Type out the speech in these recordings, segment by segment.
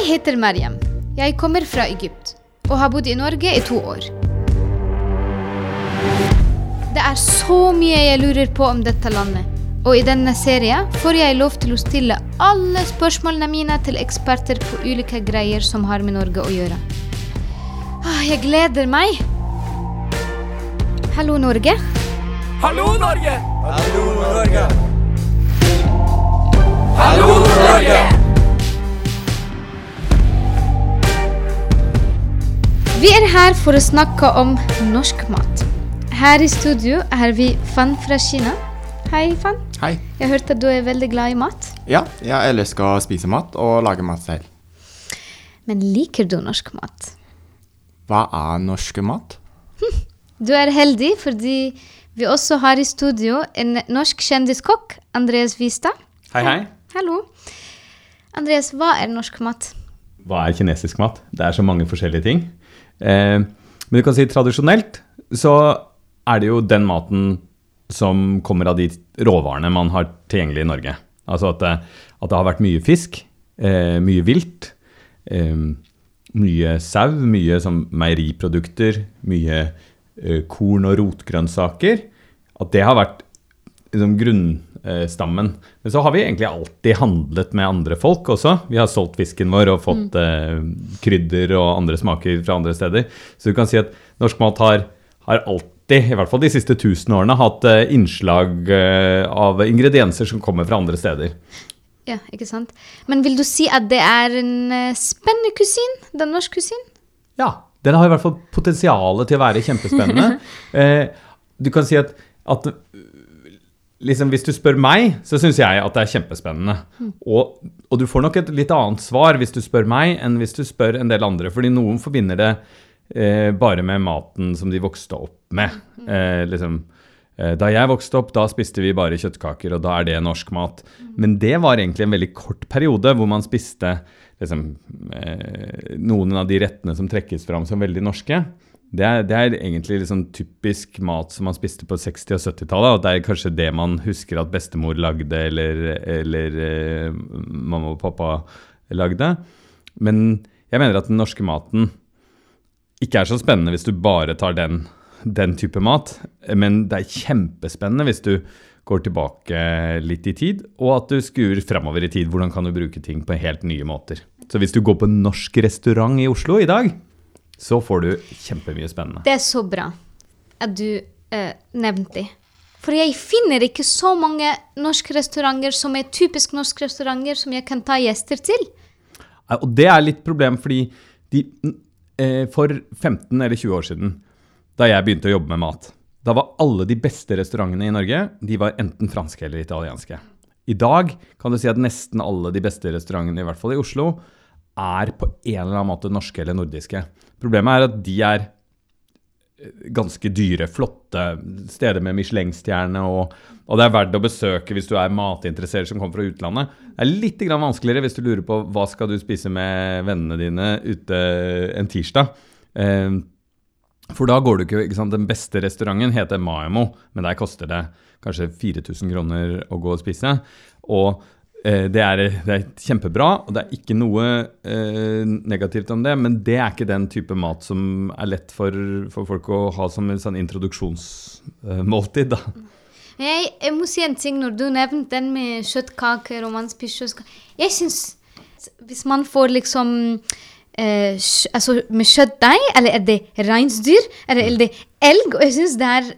Jeg heter Mariam. Jeg kommer fra Egypt og har bodd i Norge i to år. Det er så mye jeg lurer på om dette landet. Og i denne serien får jeg lov til å stille alle spørsmålene mine til eksperter på ulike greier som har med Norge å gjøre. Ah, Jeg gleder meg. Hallo, Norge. Hallo, Norge! Hallo, Norge! Hallo, Norge! Vi er her for å snakke om norsk mat. Her i studio er vi Fan fra Kina. Hei, Fan. Hei. Jeg hørte at du er veldig glad i mat. Ja, jeg elsker å spise mat og lage mat selv. Men liker du norsk mat? Hva er norsk mat? Du er heldig fordi vi også har i studio en norsk kjendiskokk, Andreas Vistad. Hei, hei. Hallo. Andreas, hva er norsk mat? Hva er kinesisk mat? Det er så mange forskjellige ting. Eh, men du kan si tradisjonelt så er det jo den maten som kommer av de råvarene man har tilgjengelig i Norge. Altså at det, at det har vært mye fisk, eh, mye vilt, eh, mye sau, mye som meieriprodukter, mye eh, korn- og rotgrønnsaker. At det har vært liksom, grunnstammen. Men så har vi egentlig alltid handlet med andre folk også. Vi har solgt fisken vår og fått eh, krydder og andre smaker fra andre steder. Så du kan si at norsk mat har, har alltid, i hvert fall de siste tusen årene, hatt eh, innslag eh, av ingredienser som kommer fra andre steder. Ja, ikke sant? Men vil du si at det er en eh, spennende kusin? Den norsk kusin? Ja, den har i hvert fall potensialet til å være kjempespennende. eh, du kan si at, at liksom, hvis du spør meg, så syns jeg at det er kjempespennende. Og, og du får nok et litt annet svar hvis du spør meg, enn hvis du spør en del andre. Fordi noen forbinder det eh, bare med maten som de vokste opp med. Eh, liksom, eh, da jeg vokste opp, da spiste vi bare kjøttkaker, og da er det norsk mat. Men det var egentlig en veldig kort periode hvor man spiste liksom, eh, noen av de rettene som trekkes fram som veldig norske. Det er, det er egentlig liksom typisk mat som man spiste på 60- og 70-tallet. Og det er kanskje det man husker at bestemor lagde, eller, eller eh, mamma og pappa lagde. Men jeg mener at den norske maten ikke er så spennende hvis du bare tar den, den type mat. Men det er kjempespennende hvis du går tilbake litt i tid, og at du skuer framover i tid. Hvordan kan du bruke ting på helt nye måter. Så hvis du går på en norsk restaurant i Oslo i dag, så får du kjempemye spennende. Det er så bra at du eh, nevnte det. For jeg finner ikke så mange norske restauranter som er typisk norske restauranter som jeg kan ta gjester til. Og det er litt problem, fordi de, eh, for 15 eller 20 år siden, da jeg begynte å jobbe med mat, da var alle de beste restaurantene i Norge de var enten franske eller italienske. I dag kan du si at nesten alle de beste restaurantene, i hvert fall i Oslo, er på en eller annen måte norske eller nordiske. Problemet er at de er eh, ganske dyre, flotte steder med Michelin-stjerne, og, og det er verdt å besøke hvis du er matinteressert som kommer fra utlandet. Det er litt vanskeligere hvis du lurer på hva skal du spise med vennene dine ute en tirsdag. Eh, for da går du ikke, ikke sant? Den beste restauranten heter Maemo, men der koster det kanskje 4000 kroner å gå og spise. Og det, er, det er kjempebra, og det er ikke noe eh, negativt om det, men det er ikke den type mat som er lett for, for folk å ha som en sånn introduksjonsmåltid. da. Jeg, jeg må si en ting når du nevnte den med kjøttkaker og man spiser kjøttkaker. Jeg syns hvis man får liksom eh, altså med kjøttdeig, eller er det reinsdyr, eller er det elg? Og jeg syns det er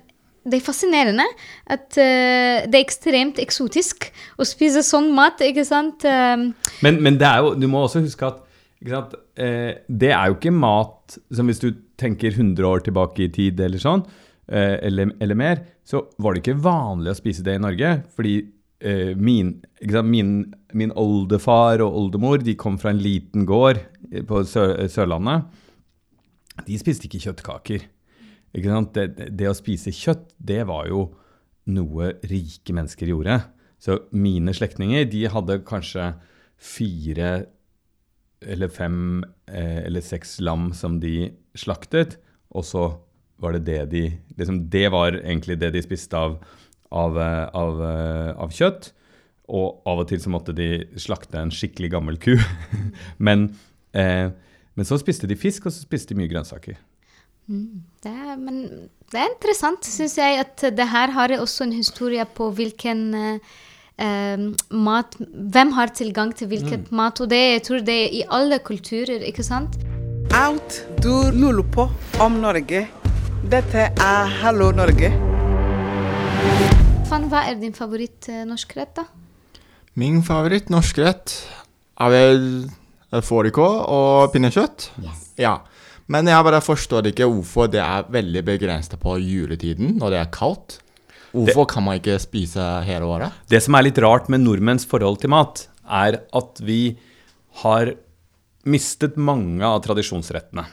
det er fascinerende at uh, det er ekstremt eksotisk å spise sånn mat, ikke sant? Um, Men, men det er jo, du må også huske at sant, eh, det er jo ikke mat som hvis du tenker 100 år tilbake i tid eller sånn, eh, eller, eller mer, så var det ikke vanlig å spise det i Norge. Fordi min, sant, min, min oldefar og oldemor de kom fra en liten gård på Sør Sørlandet. De spiste ikke kjøttkaker. Det, det å spise kjøtt, det var jo noe rike mennesker gjorde. Så mine slektninger, de hadde kanskje fire eller fem eh, eller seks lam som de slaktet, og så var det det de liksom, Det var egentlig det de spiste av, av, eh, av, eh, av kjøtt. Og av og til så måtte de slakte en skikkelig gammel ku. Men Eh, men så spiste de fisk, og så spiste de mye grønnsaker. Det er, men det er interessant, syns jeg, at det her har også en historie på hvilken eh, eh, mat Hvem har tilgang til hvilket mat, og det, jeg tror det er i alle kulturer, ikke sant? Alt du lurer på om Norge, dette er Hallo Norge. Fan, hva er din favoritt-norskrett, norsk rett, da? Min favoritt norsk rett er vel eh, fårikål og pinnekjøtt. Ja. Men jeg bare forstår ikke hvorfor det er veldig begrenset på juletiden når det er kaldt. Hvorfor kan man ikke spise hele året? Det som er litt rart med nordmenns forhold til mat, er at vi har mistet mange av tradisjonsrettene.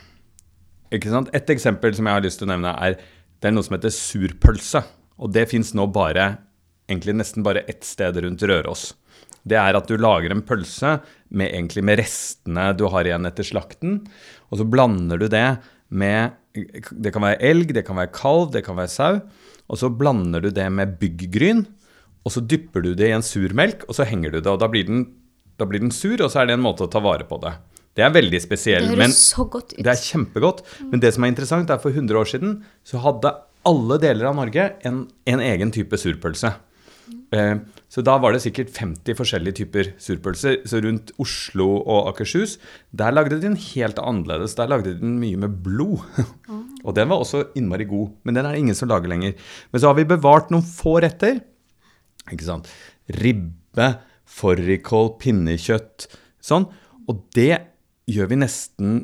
Ikke sant? Et eksempel som jeg har lyst til å nevne, er det er noe som heter surpølse. Og det fins nå bare egentlig nesten bare ett sted rundt Røros. Det er at du lager en pølse med, med restene du har igjen etter slakten, og så blander du det med Det kan være elg, det kan være kalv, det kan være sau. Og så blander du det med byggryn, og så dypper du det i en surmelk, og så henger du det. Og da blir den, da blir den sur, og så er det en måte å ta vare på det. Det er veldig Det spesiell, høres så godt ut. det er kjempegodt. Men det som er interessant, er for 100 år siden så hadde alle deler av Norge en, en egen type surpølse. Eh, så da var det sikkert 50 forskjellige typer surpølser. Så rundt Oslo og Akershus, der lagde de den helt annerledes. Der lagde de den mye med blod. og den var også innmari god, men den er det ingen som lager lenger. Men så har vi bevart noen få retter. Ikke sant? Ribbe, fårikål, pinnekjøtt, sånn. Og det gjør vi nesten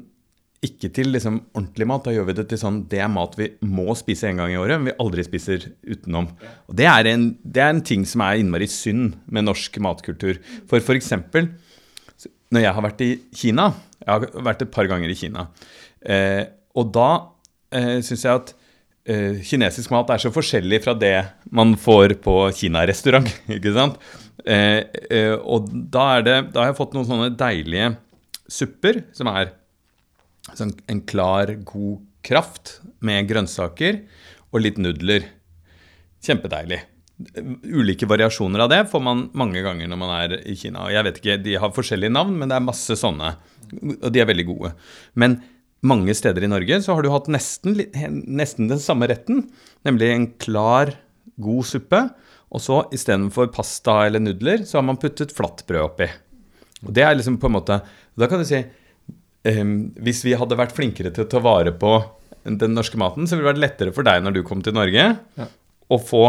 ikke til liksom ordentlig mat. Da gjør vi det til sånn Det er mat vi må spise en gang i året, men vi aldri spiser utenom. Og det er en, det er en ting som er innmari synd med norsk matkultur. For f.eks. når jeg har vært i Kina Jeg har vært et par ganger i Kina. Eh, og da eh, syns jeg at eh, kinesisk mat er så forskjellig fra det man får på Kina-restaurant. ikke sant? Eh, eh, og da, det, da har jeg fått noen sånne deilige supper som er sånn en klar, god kraft med grønnsaker og litt nudler. Kjempedeilig. Ulike variasjoner av det får man mange ganger når man er i Kina. Og jeg vet ikke, De har forskjellige navn, men det er masse sånne. Og de er veldig gode. Men mange steder i Norge så har du hatt nesten, nesten den samme retten, nemlig en klar, god suppe. Og så istedenfor pasta eller nudler, så har man puttet flatbrød oppi. Og det er liksom på en måte Da kan du si hvis vi hadde vært flinkere til å ta vare på den norske maten, så ville det vært lettere for deg når du kom til Norge, å få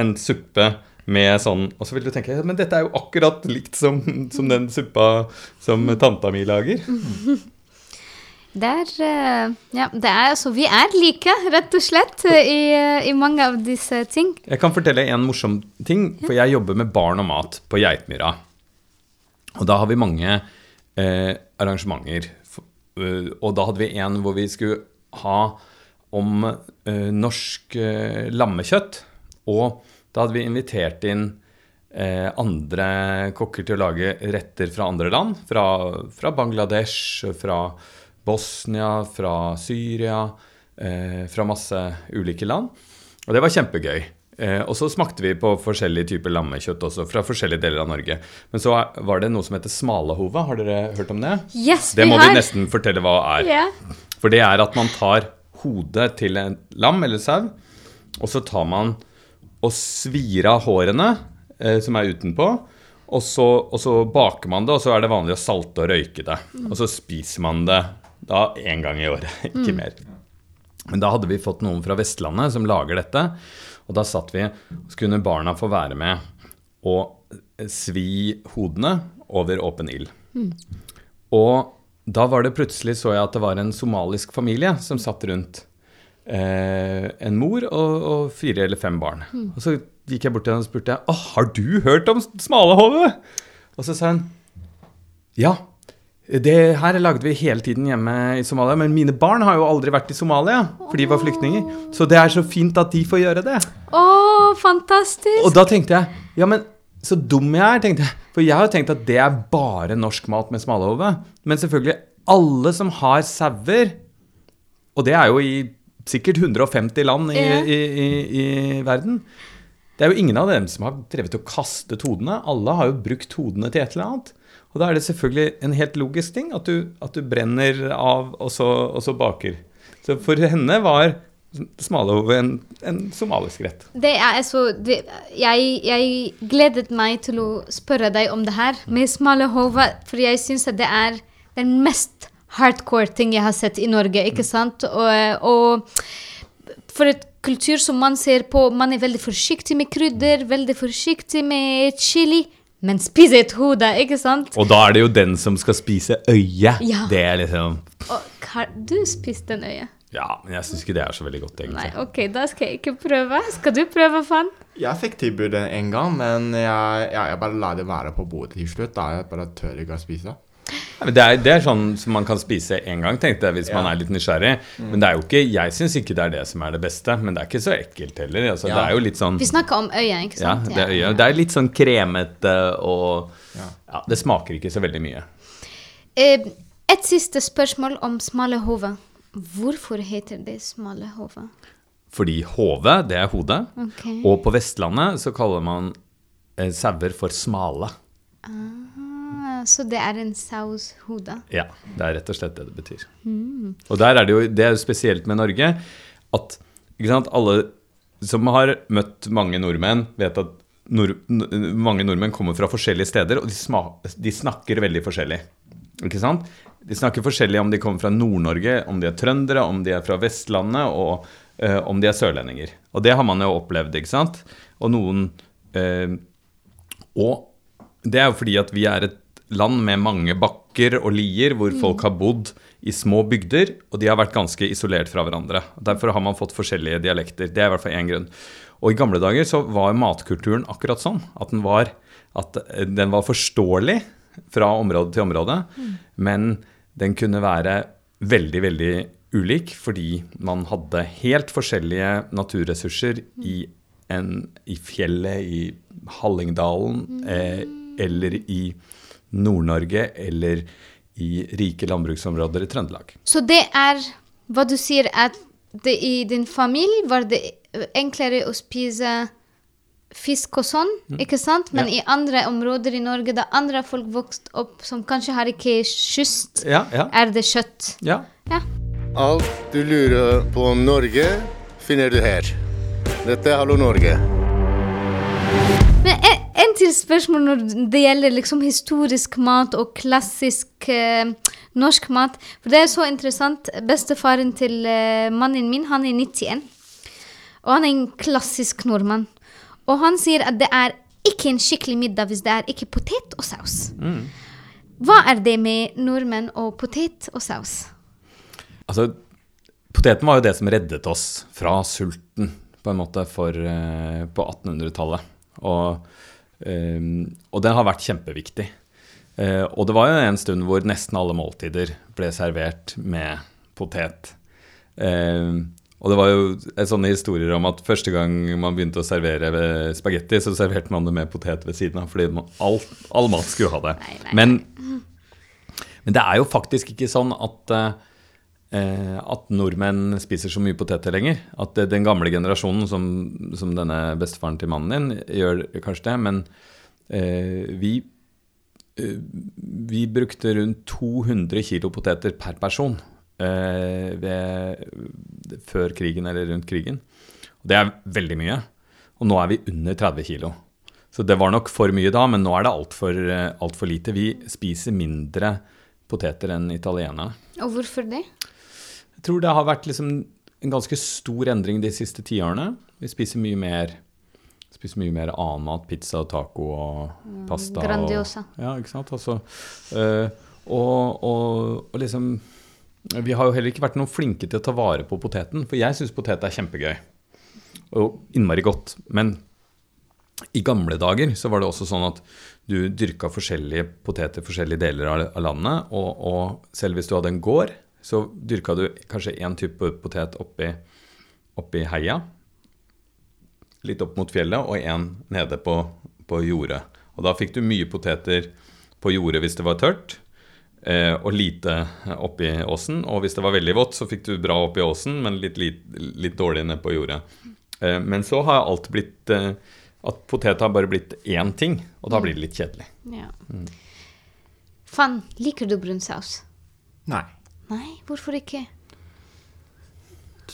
en suppe med sånn Og så vil du tenke «Ja, men dette er jo akkurat likt som, som den suppa som tanta mi lager. Det er, eh, ja, det er altså, vi er like, rett og slett, i, i mange av disse ting. Jeg kan fortelle en morsom ting, for jeg jobber med barn og mat på Geitmyra. Og da har vi mange eh, arrangementer. Eh, og da hadde vi en hvor vi skulle ha om eh, norsk eh, lammekjøtt. Og da hadde vi invitert inn andre kokker til å lage retter fra andre land. Fra, fra Bangladesh, fra Bosnia, fra Syria, fra masse ulike land. Og det var kjempegøy. Eh, og så smakte vi på forskjellige typer lammekjøtt også, fra forskjellige deler av Norge. Men så var det noe som heter smalahove. Har dere hørt om det? Yes, Det vi må har. vi nesten fortelle hva er. Yeah. For det er at man tar hodet til en lam eller sau, og så tar man og svir av hårene eh, som er utenpå, og så, og så baker man det, og så er det vanlig å salte og røyke det. Og så spiser man det da én gang i året, ikke mer. Men da hadde vi fått noen fra Vestlandet som lager dette, og da satt vi, så kunne barna få være med og svi hodene over åpen ild. Og da var det plutselig så jeg at det var en somalisk familie som satt rundt eh, en mor og, og fire eller fem barn. Og så gikk jeg bort til henne og spurte jeg, «Å, har du hørt om smalahove? Og så sa hun ja. Det her lagde vi hele tiden hjemme i Somalia, men mine barn har jo aldri vært i Somalia, for de var flyktninger. Så det er så fint at de får gjøre det. Å, fantastisk! Og da tenkte jeg, ja, men så dum jeg er, tenkte jeg. For jeg har jo tenkt at det er bare norsk mat med smalahove. Men selvfølgelig, alle som har sauer, og det er jo i sikkert 150 land i, i, i, i verden, Det er jo ingen av dem som har drevet og kastet hodene. Alle har jo brukt hodene til et eller annet. Og da er det selvfølgelig en helt logisk ting at du, at du brenner av og så, og så baker. Så for henne var smalahove en, en somalisk rett. Det er altså det, jeg, jeg gledet meg til å spørre deg om det her med smalahove, for jeg syns det er den mest hardcore ting jeg har sett i Norge, ikke sant? Og, og for et kultur som man ser på, man er veldig forsiktig med krydder, veldig forsiktig med chili. Men spise et hode, ikke sant? Og da er det jo den som skal spise øyet. Ja. Det er liksom Og har du spist den øyet? Ja, men jeg syns ikke det er så veldig godt, egentlig. Nei, ok, da skal jeg ikke prøve. Skal du prøve, Fan? Jeg fikk tilbudet en gang, men jeg, jeg, jeg bare la det være på bordet til slutt. da Jeg bare tør ikke å spise. Ja, men det, er, det er sånn som man kan spise én gang, tenkte jeg, hvis man er litt nysgjerrig. Men det er jo ikke, jeg syns ikke det er det som er det beste, men det er ikke så ekkelt heller. Altså, Ja. Det er jo litt sånn Vi snakker om øyet, ikke ja, sant? det, er, øyet. det er litt sånn kremete og Ja. ja, Det smaker ikke så veldig mye. Eh, et siste spørsmål om smale hove. Hvorfor heter det smale hove? Fordi hove, det er hodet. Okay. Og på Vestlandet så kaller man eh, sauer for smale. Ah, så det er en saushode. Ja, det er rett og slett det det betyr. Og der er det jo Det er spesielt med Norge at sant, alle som har møtt mange nordmenn, vet at nord, mange nordmenn kommer fra forskjellige steder, og de, sma, de snakker veldig forskjellig. Ikke sant? De snakker forskjellig om de kommer fra Nord-Norge, om de er trøndere, om de er fra Vestlandet, og eh, om de er sørlendinger. Og det har man jo opplevd, ikke sant? Og noen eh, Og det er jo fordi at vi er et land med mange bakker og lier, hvor folk har bodd i små bygder, og de har vært ganske isolert fra hverandre. Derfor har man fått forskjellige dialekter. Det er i hvert fall én grunn. Og i gamle dager så var matkulturen akkurat sånn. At den var, at den var forståelig fra område til område, men den kunne være veldig, veldig ulik fordi man hadde helt forskjellige naturressurser i, en, i fjellet, i Hallingdalen eh, eller i Nord-Norge eller i rike landbruksområder i Trøndelag. Så det er hva du sier, at det i din familie var det enklere å spise fisk og sånn, ikke sant? Men Ja. i andre områder i Norge, da andre folk vokste opp som kanskje har ikke kyst, Ja, ja. er det kjøtt. ja. Ja. Alt du lurer på om Norge, finner du her. Dette er Hallo Norge. Men en, til spørsmål når det gjelder liksom historisk mat og klassisk eh, norsk mat. For det er så interessant. Bestefaren til eh, mannen min, han er 91. Og han er en klassisk nordmann. Og han sier at det er ikke en skikkelig middag hvis det er ikke potet og saus. Hva er det med nordmenn og potet og saus? Altså, poteten var jo det som reddet oss fra sulten, på en måte, for, eh, på 1800-tallet. Og, og den har vært kjempeviktig. Eh, og det var jo en stund hvor nesten alle måltider ble servert med potet. Eh, og det var jo sånne historier om at første gang man begynte å servere spagetti, så serverte man det med potet ved siden av, fordi man, all, all mat skulle ha det. Men, men det er jo faktisk ikke sånn at eh, at nordmenn spiser så mye poteter lenger. At det, den gamle generasjonen, som, som denne bestefaren til mannen din, gjør kanskje det. Men eh, vi, eh, vi brukte rundt 200 kilo poteter per person eh, ved, før krigen eller rundt krigen. Og det er veldig mye. Og nå er vi under 30 kilo. Så det var nok for mye da, men nå er det altfor alt for lite. Vi spiser mindre poteter enn italienerne. Og hvorfor det? Jeg tror det har vært liksom en ganske stor endring de siste tiårene. Vi spiser mye mer spiser mye mer annen mat. Pizza og taco og pasta. Grandiosa. Og, ja, ikke sant. Altså, øh, og, og, og liksom Vi har jo heller ikke vært noen flinke til å ta vare på poteten. For jeg syns potet er kjempegøy. Og innmari godt. Men i gamle dager så var det også sånn at du dyrka forskjellige poteter i forskjellige deler av, av landet. Og, og selv hvis du hadde en gård, så dyrka du kanskje én type potet oppi, oppi heia, litt opp mot fjellet, og én nede på, på jordet. Og da fikk du mye poteter på jordet hvis det var tørt, eh, og lite oppi åsen. Og hvis det var veldig vått, så fikk du bra oppi åsen, men litt, litt, litt dårlig nede på jordet. Eh, men så har alt blitt, eh, at potet har bare blitt én ting, og da blir det litt kjedelig. Ja. Fan, liker du brun saus? Nei. Nei, hvorfor ikke?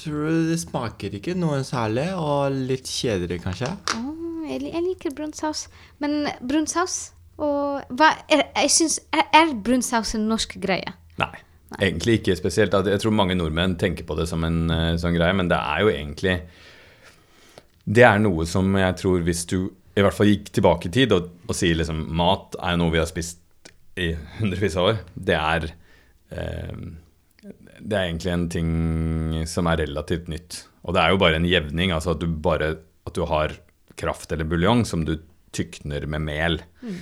Tror du det smaker ikke noe særlig, og litt kjedelig kanskje? Oh, jeg, jeg liker brun saus. Men brun saus og hva er, jeg synes, er, er brun saus en norsk greie? Nei, egentlig ikke spesielt. Jeg tror mange nordmenn tenker på det som en eh, sånn greie, men det er jo egentlig Det er noe som jeg tror hvis du i hvert fall gikk tilbake i tid og, og sier liksom mat er noe vi har spist i hundrevis av år, det er eh, Det er egentlig en ting som er relativt nytt. Og det er jo bare en jevning, altså at du bare at du har kraft eller buljong som du tykner med mel. Mm.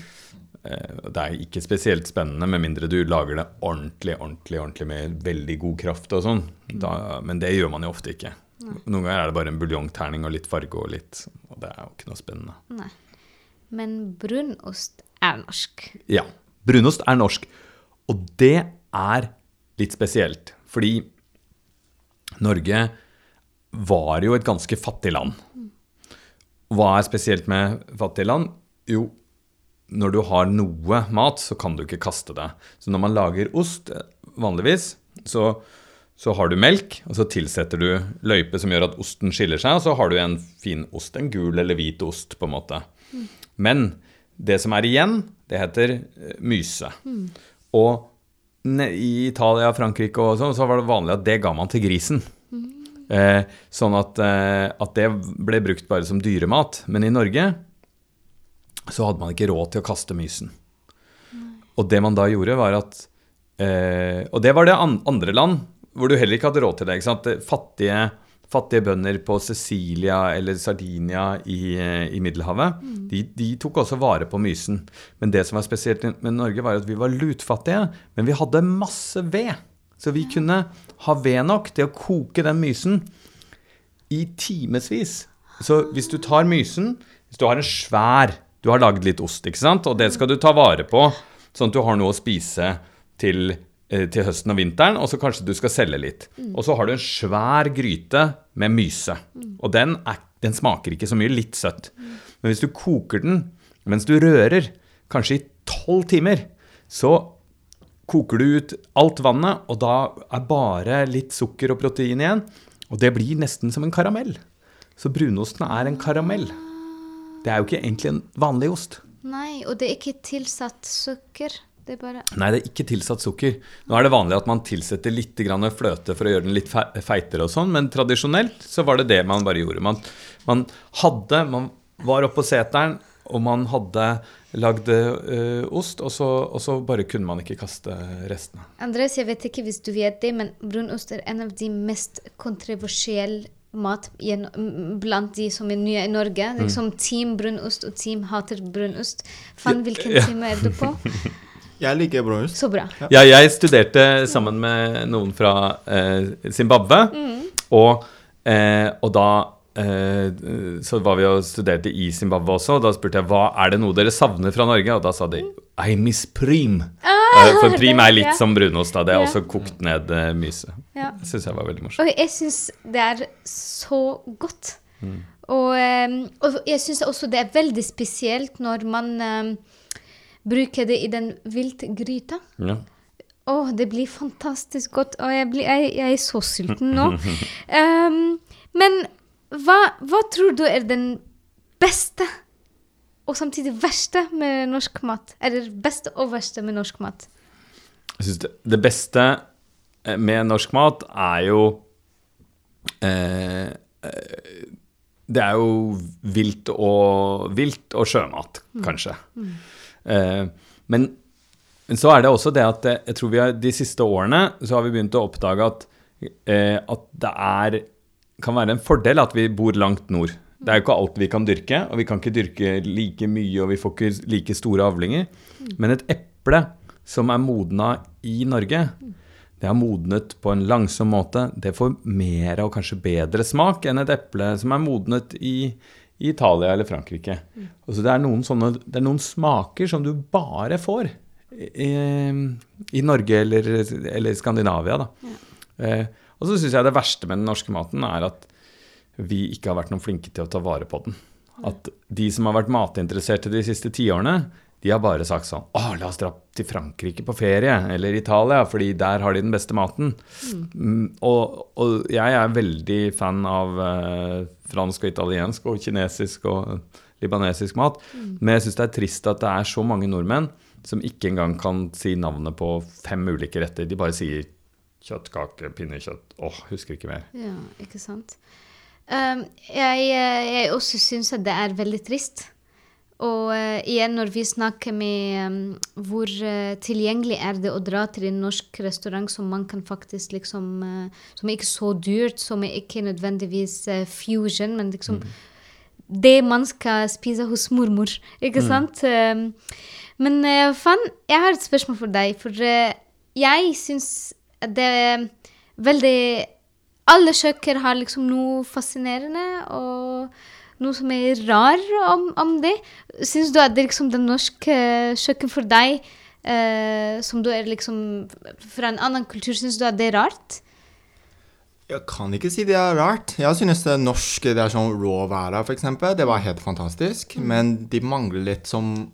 Det er ikke spesielt spennende med mindre du lager det ordentlig ordentlig, ordentlig med veldig god kraft. og sånn. Da- Men det gjør man jo ofte ikke. Noen ganger er det bare en buljongterning og litt farge og litt Og det er jo ikke noe spennende. Nei. Men brunost er norsk. Ja. Brunost er norsk. Og det er litt spesielt. Fordi Norge var jo et ganske fattig land. Hva er spesielt med fattige land? Jo, når du har noe mat, så kan du ikke kaste det. Så når man lager ost, vanligvis, så, så har du melk, og så tilsetter du løype som gjør at osten skiller seg, og så har du en fin ost, en gul eller hvit ost, på en måte. Men det som er igjen, det heter eh, myse. Og ne- i Italia, Frankrike og sånn, så var det vanlig at det ga man til grisen. Eh, sånn at, eh, at det ble brukt bare som dyremat. Men i Norge så hadde man ikke råd til å kaste mysen. Og det man da gjorde, var at eh, Og det var det andre land hvor du heller ikke hadde råd til? Det Fattige, fattige bønder på Sicilia eller Sardinia i, eh, i Middelhavet, de, de tok også vare på mysen. Men det som var spesielt med Norge, var at vi var lutfattige, men vi hadde masse ved. Så vi kunne ha ved nok til å koke den mysen i timevis. Så hvis du tar mysen Hvis du har en svær Du har lagd litt ost, ikke sant? Og det skal du ta vare på, sånn at du har noe å spise til, til høsten og vinteren, og så kanskje du skal selge litt. Og så har du en svær gryte med myse. Og den, er, den smaker ikke så mye, litt søtt. Men hvis du koker den mens du rører, kanskje i tolv timer, så koker du ut alt vannet, og da er bare litt sukker og protein igjen. Og det blir nesten som en karamell. Så brunosten er en karamell. Det er jo ikke egentlig en vanlig ost. Nei, og det er ikke tilsatt sukker. Det bare Nei, det er ikke tilsatt sukker. Nå er det vanlig at man tilsetter litt grann fløte for å gjøre den litt feitere og sånn, men tradisjonelt så var det det man bare gjorde. Man, man hadde Man var oppe på seteren, og man hadde lagd uh, ost, og så, og så bare kunne man ikke kaste restene. Andres, jeg vet ikke hvis du vet det, men brunost er en av de mest kontroversielle mat blant de som er nye i Norge. Liksom Team brunost og team hater brunost. Fan, hvilken Ja. time er du på? Jeg liker brunost. Så bra. Ja, jeg studerte sammen med noen fra eh, Zimbabwe, og, eh, og da eh, så var vi og studerte i Zimbabwe også, og da spurte jeg hva er det noe dere savner fra Norge, og da sa de I miss prim. Ah, for prim er ja. litt som brunost, da. Det er Ja. også kokt ned eh, myse. Ja. Det syns jeg var veldig morsomt. Og jeg syns det er så godt. Og, og jeg syns også det er veldig spesielt når man em, bruker det i den viltgryta. Ja. Å, det blir fantastisk godt. Og jeg, blir, jeg, jeg er så sulten nå. Um, men hva, hva tror du er den beste og samtidig verste med norsk mat? Eller beste og verste med norsk mat? Jeg syns det, det beste eh, med norsk mat er jo eh, eh, Det er jo vilt og, vilt og sjømat, kanskje. Mm. men, men så er det også det at eh, jeg tror vi har, de siste årene så har vi begynt å oppdage at, eh, at det er, kan være en fordel at vi bor langt nord. Det er jo ikke alt vi kan dyrke, og vi kan ikke dyrke like mye, og vi får ikke like store avlinger. Men et eple som er modna i Norge, det har modnet på en langsom måte. Det får mer og kanskje bedre smak enn et eple som er modnet i, i Italia eller Frankrike. Og så det, er noen sånne, det er noen smaker som du bare får i, i Norge eller, eller Skandinavia. Da. Eh, og så syns jeg det verste med den norske maten er at vi ikke har vært noen flinke til å ta vare på den. at de som har vært matinteresserte de siste tiårene, de har bare sagt sånn Å, la oss dra til Frankrike på ferie, eller Italia, fordi der har de den beste maten. Mm, og, og jeg er veldig fan av eh, fransk og italiensk og kinesisk og libanesisk mat. Men jeg syns det er trist at det er så mange nordmenn som ikke engang kan si navnet på fem ulike retter. De bare sier kjøttkake, pinnekjøtt Åh, husker ikke mer. Ja, ikke sant. Um, jeg, eh, jeg også syns at det er veldig trist. Og uh, igjen, når vi snakker med um, hvor uh, tilgjengelig er det å dra til en norsk restaurant som man kan faktisk liksom uh, Som er ikke så dyrt, som er ikke nødvendigvis fusion, men liksom det man skal spise hos mormor, ikke sant? Um, men Fan, jeg har et spørsmål for deg. For jeg syns det er veldig Alle kjøkken har liksom noe fascinerende og noe som er rar om, om det. Syns du at det liksom det norske kjøkken for deg, eh, som du er liksom fra en annen kultur, syns du at det er rart? Jeg kan ikke si det er rart. Jeg synes det norske det er sånn råværa, f.eks. Det var helt fantastisk. Men de mangler litt som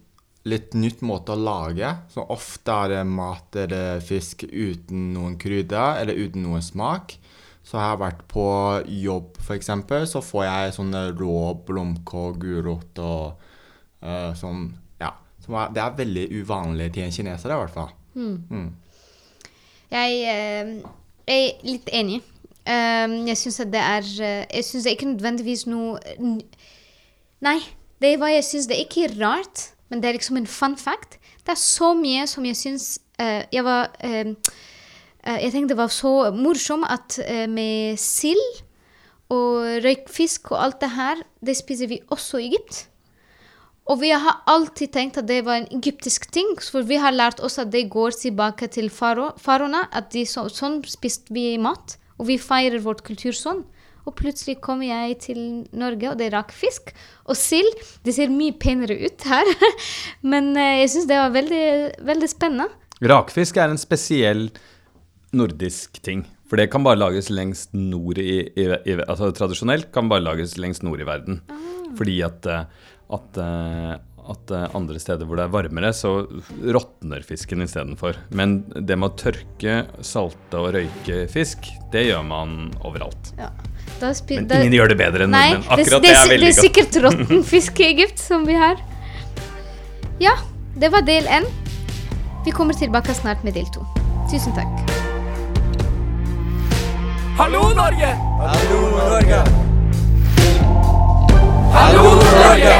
litt nytt måte å lage. Så ofte er det mat eller fisk uten noen krydder eller uten noen smak. Så har jeg vært på jobb, f.eks., så får jeg sånne rå blomkål, gulrot og uh, sånn Ja. Er, det er veldig uvanlig til en kineser, i hvert fall. Mm. Jeg eh, er litt enig. Um, jeg syns at det er eh, Jeg syns ikke nødvendigvis noe Nei, det er hva jeg syns. Det er ikke rart, men det er liksom en fun fact. Det er så mye som jeg syns eh, Jeg var eh, eh, Jeg tenkte det var så morsomt at eh, med sild og røykfisk og alt det her, det spiser vi også i Egypt. Og vi har alltid tenkt at det var en egyptisk ting, for vi har lært oss at det går tilbake til faro, faraoene, at de så, sånn spiste vi mat, og vi feirer vårt kultur sånn. Og plutselig kom jeg til Norge, og det rakk fisk. Og sild. Det ser mye penere ut her, men eh, jeg syns det var veldig, veldig spennende. Rakfisk er en spesiell nordisk ting. For det kan bare lages lengst nord i, i, i Altså tradisjonelt kan bare lages lengst nord i verden. Fordi at, eh, at, eh, at eh, andre steder hvor det er varmere, så råtner fisken istedenfor. Men det med å tørke, salte og røyke fisk, det gjør man overalt. Ja. Men ingen gjør det bedre enn nordmenn. Akkurat det, det er det er sikkert råtten fisk i Egypt som vi har. Ja, det var del én. Vi kommer tilbake snart med del to. Tusen takk. Hallo, Norge! Hallo, Norge! Hallo, Norge!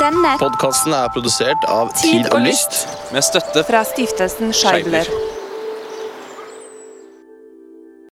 Denne Podkasten er produsert av Tid og Lyst. med støtte fra stiftelsen Scheibler.